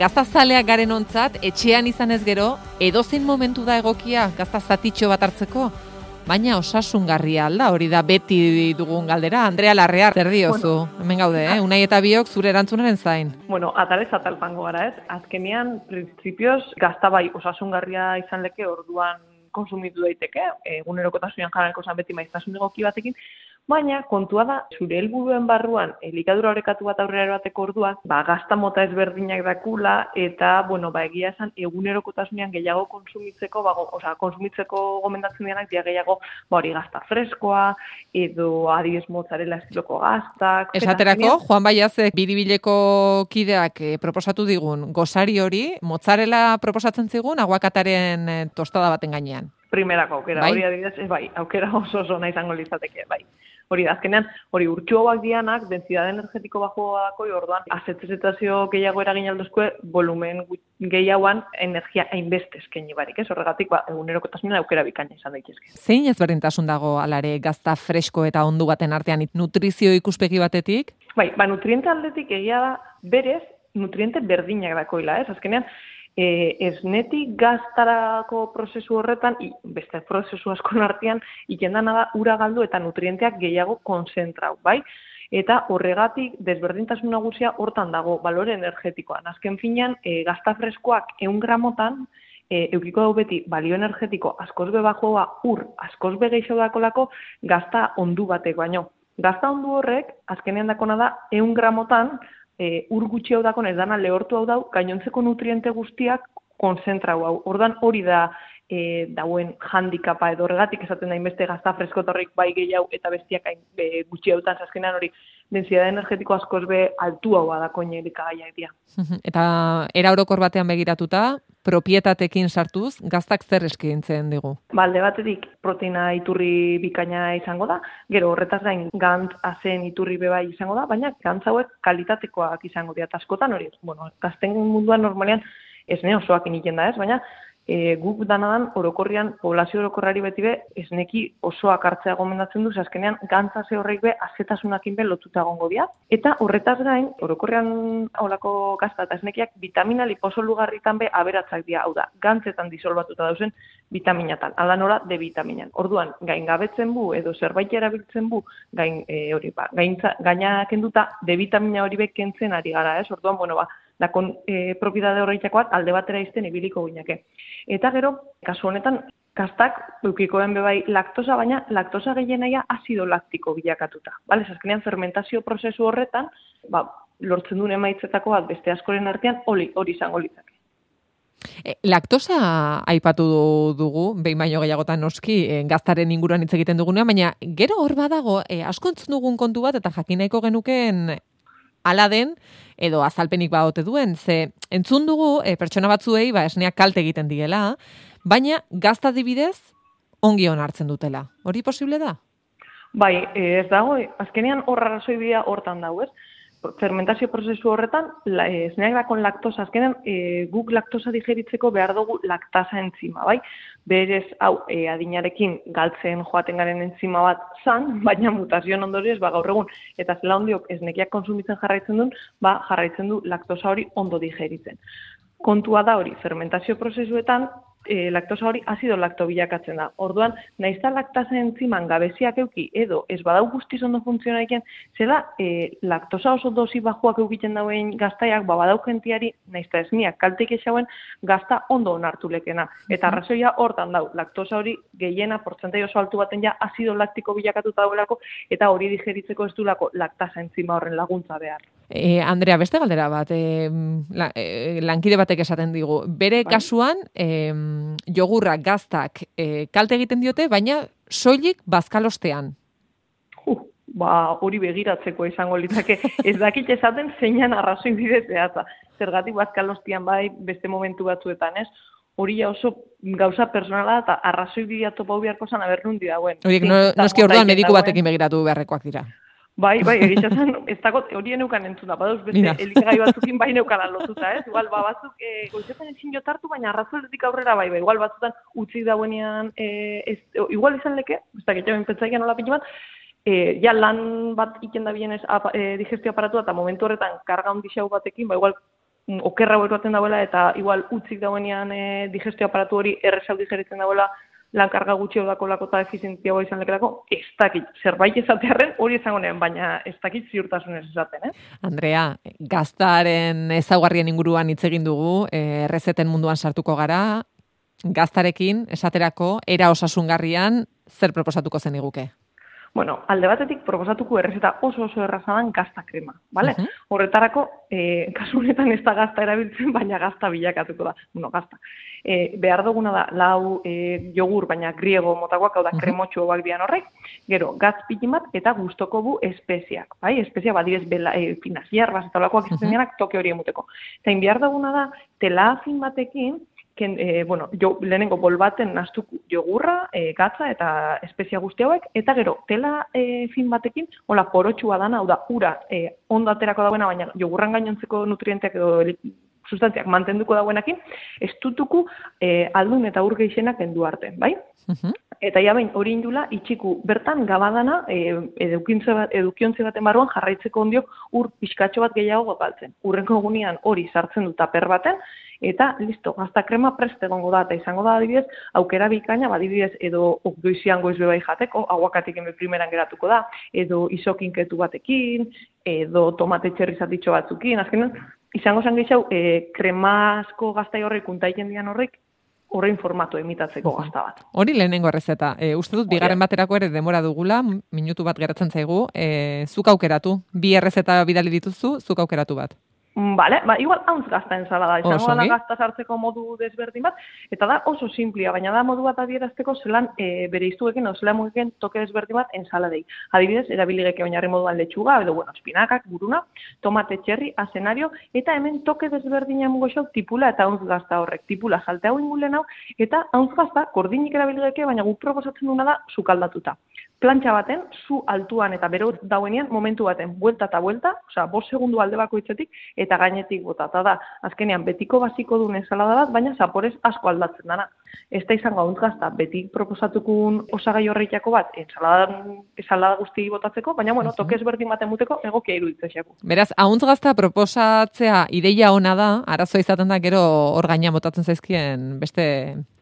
Gaztazaleak garen ontzat, etxean izan ez gero, edozein momentu da egokia gaztazatitxo bat hartzeko? Baina osasungarria alda, hori da beti dugun galdera. Andrea Larrea, zer diozu? Bueno, Hemen gaude, eh? Unai eta biok zure erantzunaren zain. Bueno, atalez atalpango gara, ez? Azkenean, prinsipioz, gazta bai osasungarria izan leke orduan konsumitu daiteke, egunerokotasunean jarrako zan beti maiztasun egoki batekin, Baina, kontua da, zure helburuen barruan, elikadura horrekatu bat aurrera eroateko orduan, ba, gazta mota ezberdinak dakula, eta, bueno, ba, egia esan, egunerokotasunean gehiago konsumitzeko, ba, oza, konsumitzeko gomendatzen dianak, dia gehiago, ba, hori gazta freskoa, edo adibes motzarela estiloko gaztak. Esaterako, Juan Baiazek biribileko kideak eh, proposatu digun, gozari hori, motzarela proposatzen zigun, aguakataren eh, tostada baten gainean. Primerako aukera, bai? hori adibidez, bai, aukera oso oso nahi izango litzateke, bai hori da, azkenean, hori urtsuagoak dianak, dentsidade energetiko bajoako, orduan, azetzetazio gehiago eragin aldozko, volumen gehiagoan energia hainbeste eskaini barik, ez? Horregatik, ba, eguneroko aukera bikaina izan daitezke. Zein ezberdintasun dago alare gazta fresko eta ondu baten artean nutrizio ikuspegi batetik? Bai, ba, nutriente aldetik egia da, berez, nutriente berdinak dakoila, ez? Azkenean, e, esnetik gaztarako prozesu horretan, i, beste prozesu asko artean, ikendana da ura galdu eta nutrienteak gehiago konzentrau, bai? Eta horregatik desberdintasun nagusia hortan dago balore energetikoan. Azken finean, e, gazta freskoak eun gramotan, e, eukiko dugu beti balio energetiko askoz be bajoa ur askoz be gehiago dakolako gazta ondu batek baino. Gazta ondu horrek, azkenean dakona da, eun gramotan, e, ur gutxi hau dakon ez dana lehortu hau dau, gainontzeko nutriente guztiak konzentrau hau. Ordan hori da e, dauen handikapa edo horregatik esaten da inbeste gazta freskotorrik bai gehiago eta bestiak hain be, gutxi hautan zazkenean hori densidade energetiko askoz be altu hau da koinerika gaia edia. Eta era orokor batean begiratuta, propietatekin sartuz, gaztak zer eskaintzen digu? Balde batetik proteina iturri bikaina izango da, gero horretaz gain gantz azen iturri bebai izango da, baina gantz hauek kalitatekoak izango dira askotan hori. Bueno, gazten munduan normalean ez ne osoak da ez, baina e, guk danadan orokorrian poblazio orokorrari beti be esneki osoak hartzea gomendatzen du, azkenean gantzase horreik be azetasunakin be lotuta egongo dira. Eta horretaz gain, orokorrian holako gazta eta esnekiak vitamina liposolugarritan be aberatzak dira, hau da, gantzetan disolbatuta dauzen vitaminatan, ala nora de vitaminan. Orduan, gain gabetzen bu edo zerbait erabiltzen bu, gain e, hori ba, gaintza, gaina kenduta de vitamina hori be kentzen ari gara, ez? Orduan, bueno, ba, dakon e, propiedade horreitakoak alde batera izten ibiliko guinake. Eta gero, kasu honetan, kastak eukikoen bebai laktosa, baina laktosa gehienaia azido laktiko bilakatuta. Bale, azkenean fermentazio prozesu horretan, ba, lortzen duen emaitzetako bat beste askoren artean hori hori izango litzake. E, laktosa aipatu dugu, behin baino gehiagotan noski, e, gaztaren inguruan hitz egiten dugunean, baina gero hor badago, e, asko dugun kontu bat, eta jakinaiko genuken ala den, edo azalpenik baote duen, ze entzun dugu e, pertsona batzuei ba, esneak kalte egiten diela, baina gazta dibidez ongi hon hartzen dutela. Hori posible da? Bai, ez dago, azkenean horra razoi bia hortan dago, ez? Fermentazio prozesu horretan, la, e, esneak dakon laktosa, azkenean e, guk laktosa digeritzeko behar dugu laktasa entzima, bai? Berez, hau, e, adinarekin galtzen joaten garen entzima bat zan, baina mutazioan ondorioz, ba, gaur egun, eta zela ondiok esnekiak konsumitzen jarraitzen duen, ba, jarraitzen du laktosa hori ondo digeritzen. Kontua da hori, fermentazio prozesuetan, e, laktosa hori azido lakto bilakatzen da. Orduan, naizta laktasa entziman gabeziak euki edo ez badau guztiz ondo funtzionaiken, zela e, laktosa oso dosi bajuak eukiten dauen gaztaiak, ba, badau gentiari naizta esmiak kalteik esauen gazta ondo onartu lekena. Eta arrazoia hortan dau, laktosa hori gehiena portzentai oso altu baten ja azido laktiko bilakatuta dauelako eta hori digeritzeko ez du lako laktasa entzima horren laguntza behar. E, Andrea, beste galdera bat, e, la, e, lankide batek esaten digu. Bere bai. kasuan, e, jogurra gaztak e, kalte egiten diote, baina soilik bazkalostean. Uh, ba, hori begiratzeko izango litzake. Ez dakit esaten zeinan arrazoi bidez behatza. Zergatik bazkalostean bai, beste momentu batzuetan, ez? Hori oso gauza personala eta arrazoi bidea topa beharko zan abernundi dagoen. Horiek, no, noski orduan mediku batekin begiratu beharrekoak dira. Bai, bai, egitxasen, ez dago, hori eneukan entzuna, badauz beste elikagai batzukin bai neukan alotuta, ez? Igual, ba, batzuk, e, goizetan ezin jotartu, baina arrazueletik aurrera bai, bai, igual batzutan utzi dauenean, e, ez, igual izan leke, ez da, getxo benpetzaian nola pintu bat, e, ja lan bat iken da bienez e, digestio aparatu eta momentu horretan karga handi xau batekin, ba, igual mm, okerra eroaten dauela eta igual utzik dauenean e, digestio aparatu hori errezau digeritzen dauela lan karga gutxi odako lako eta efizientiagoa izan lekerako, ez dakit, zerbait ezatearen hori izango nehen, baina ez dakit ziurtasunez esaten, eh? Andrea, gaztaren ezaugarrien inguruan hitz egin dugu, eh, errezeten munduan sartuko gara, gaztarekin, esaterako, era osasungarrian, zer proposatuko zen iguke? Bueno, alde batetik proposatuko errezeta oso oso erraza dan gazta krema, bale? Horretarako, e, kasu honetan ez da gazta erabiltzen, baina gazta bilakatuko da, bueno, gazta. E, behar duguna da, lau e, jogur, baina griego motakoak, hau da, uh -huh. dian horrek, gero, gaz bat eta gustoko bu espeziak, bai? Espezia, badibez, bela, e, finaz, hierbaz eta lakoak uh toke hori emuteko. Eta behar duguna da, tela afin batekin, ken, e, bueno, jo, lehenengo bol baten naztuk jogurra, e, gatza eta espezia guzti hauek, eta gero, tela e, fin batekin, hola, porotxua dana, hau da, ura, e, ondo aterako dauena, baina jogurran gainontzeko nutrienteak edo sustantziak mantenduko dauenakin, ez dutuku e, aldun eta ur geixenak endu arte, bai? Eta ja bain, hori indula, itxiku bertan gabadana e, edukiontze baten barruan jarraitzeko ondiok ur pixkatxo bat gehiago galtzen. Urrenko egunean hori sartzen du taper baten, eta listo, gazta krema preste egongo da, eta izango da adibidez, aukera bikaina, badibidez, edo okdoizian goiz bebai jateko, aguakatik eme primeran geratuko da, edo isokinketu batekin, edo tomate txerrizatitxo batzukin, azkenean, izango zen gehiago, e, kremasko gaztai horrek, untaiken dian horrek, horrein formatu emitatzeko gazta bat. Hori lehenengo errezeta. E, uste dut, bigarren baterako ere demora dugula, minutu bat geratzen zaigu, e, zuk aukeratu. Bi errezeta bidali dituzu, zuk aukeratu bat. Vale, ba, igual hauntz gazta ensalada, izango da gazta sartzeko modu desberdin bat, eta da oso simplia, baina da modu bat adierazteko zelan e, bere iztuekin, o zelan mugeken toke desberdin bat ensaladei. Adibidez, erabiligeke oinarri moduan letxuga, edo bueno, espinakak, buruna, tomate txerri, azenario, eta hemen toke desberdina mugo xau tipula eta hauntz gazta horrek, tipula salte hau ingulen hau, eta hauntz gazta, kordinik erabiligeke, baina guk proposatzen duna da, sukaldatuta plantxa baten, zu altuan eta bero dauenean, momentu baten, buelta eta buelta, osea, bos segundu alde bako itzetik, eta gainetik botata da. Azkenean, betiko basiko duen ensalada bat, baina zaporez asko aldatzen dana. Ez da izango gazta, beti proposatukun osagai horreitako bat, ensalada, ensalada guzti botatzeko, baina, bueno, toke ezberdin baten muteko, egokia iruditzen Beraz, ahuntz gazta proposatzea ideia ona da, arazo izaten da gero hor gaina botatzen zaizkien beste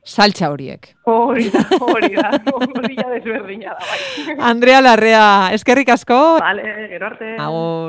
saltxa horiek. Hori da, hori da, hori da desberdina da, bai. Andrea Larrea, eskerrik asko. Vale, gero arte. Agur.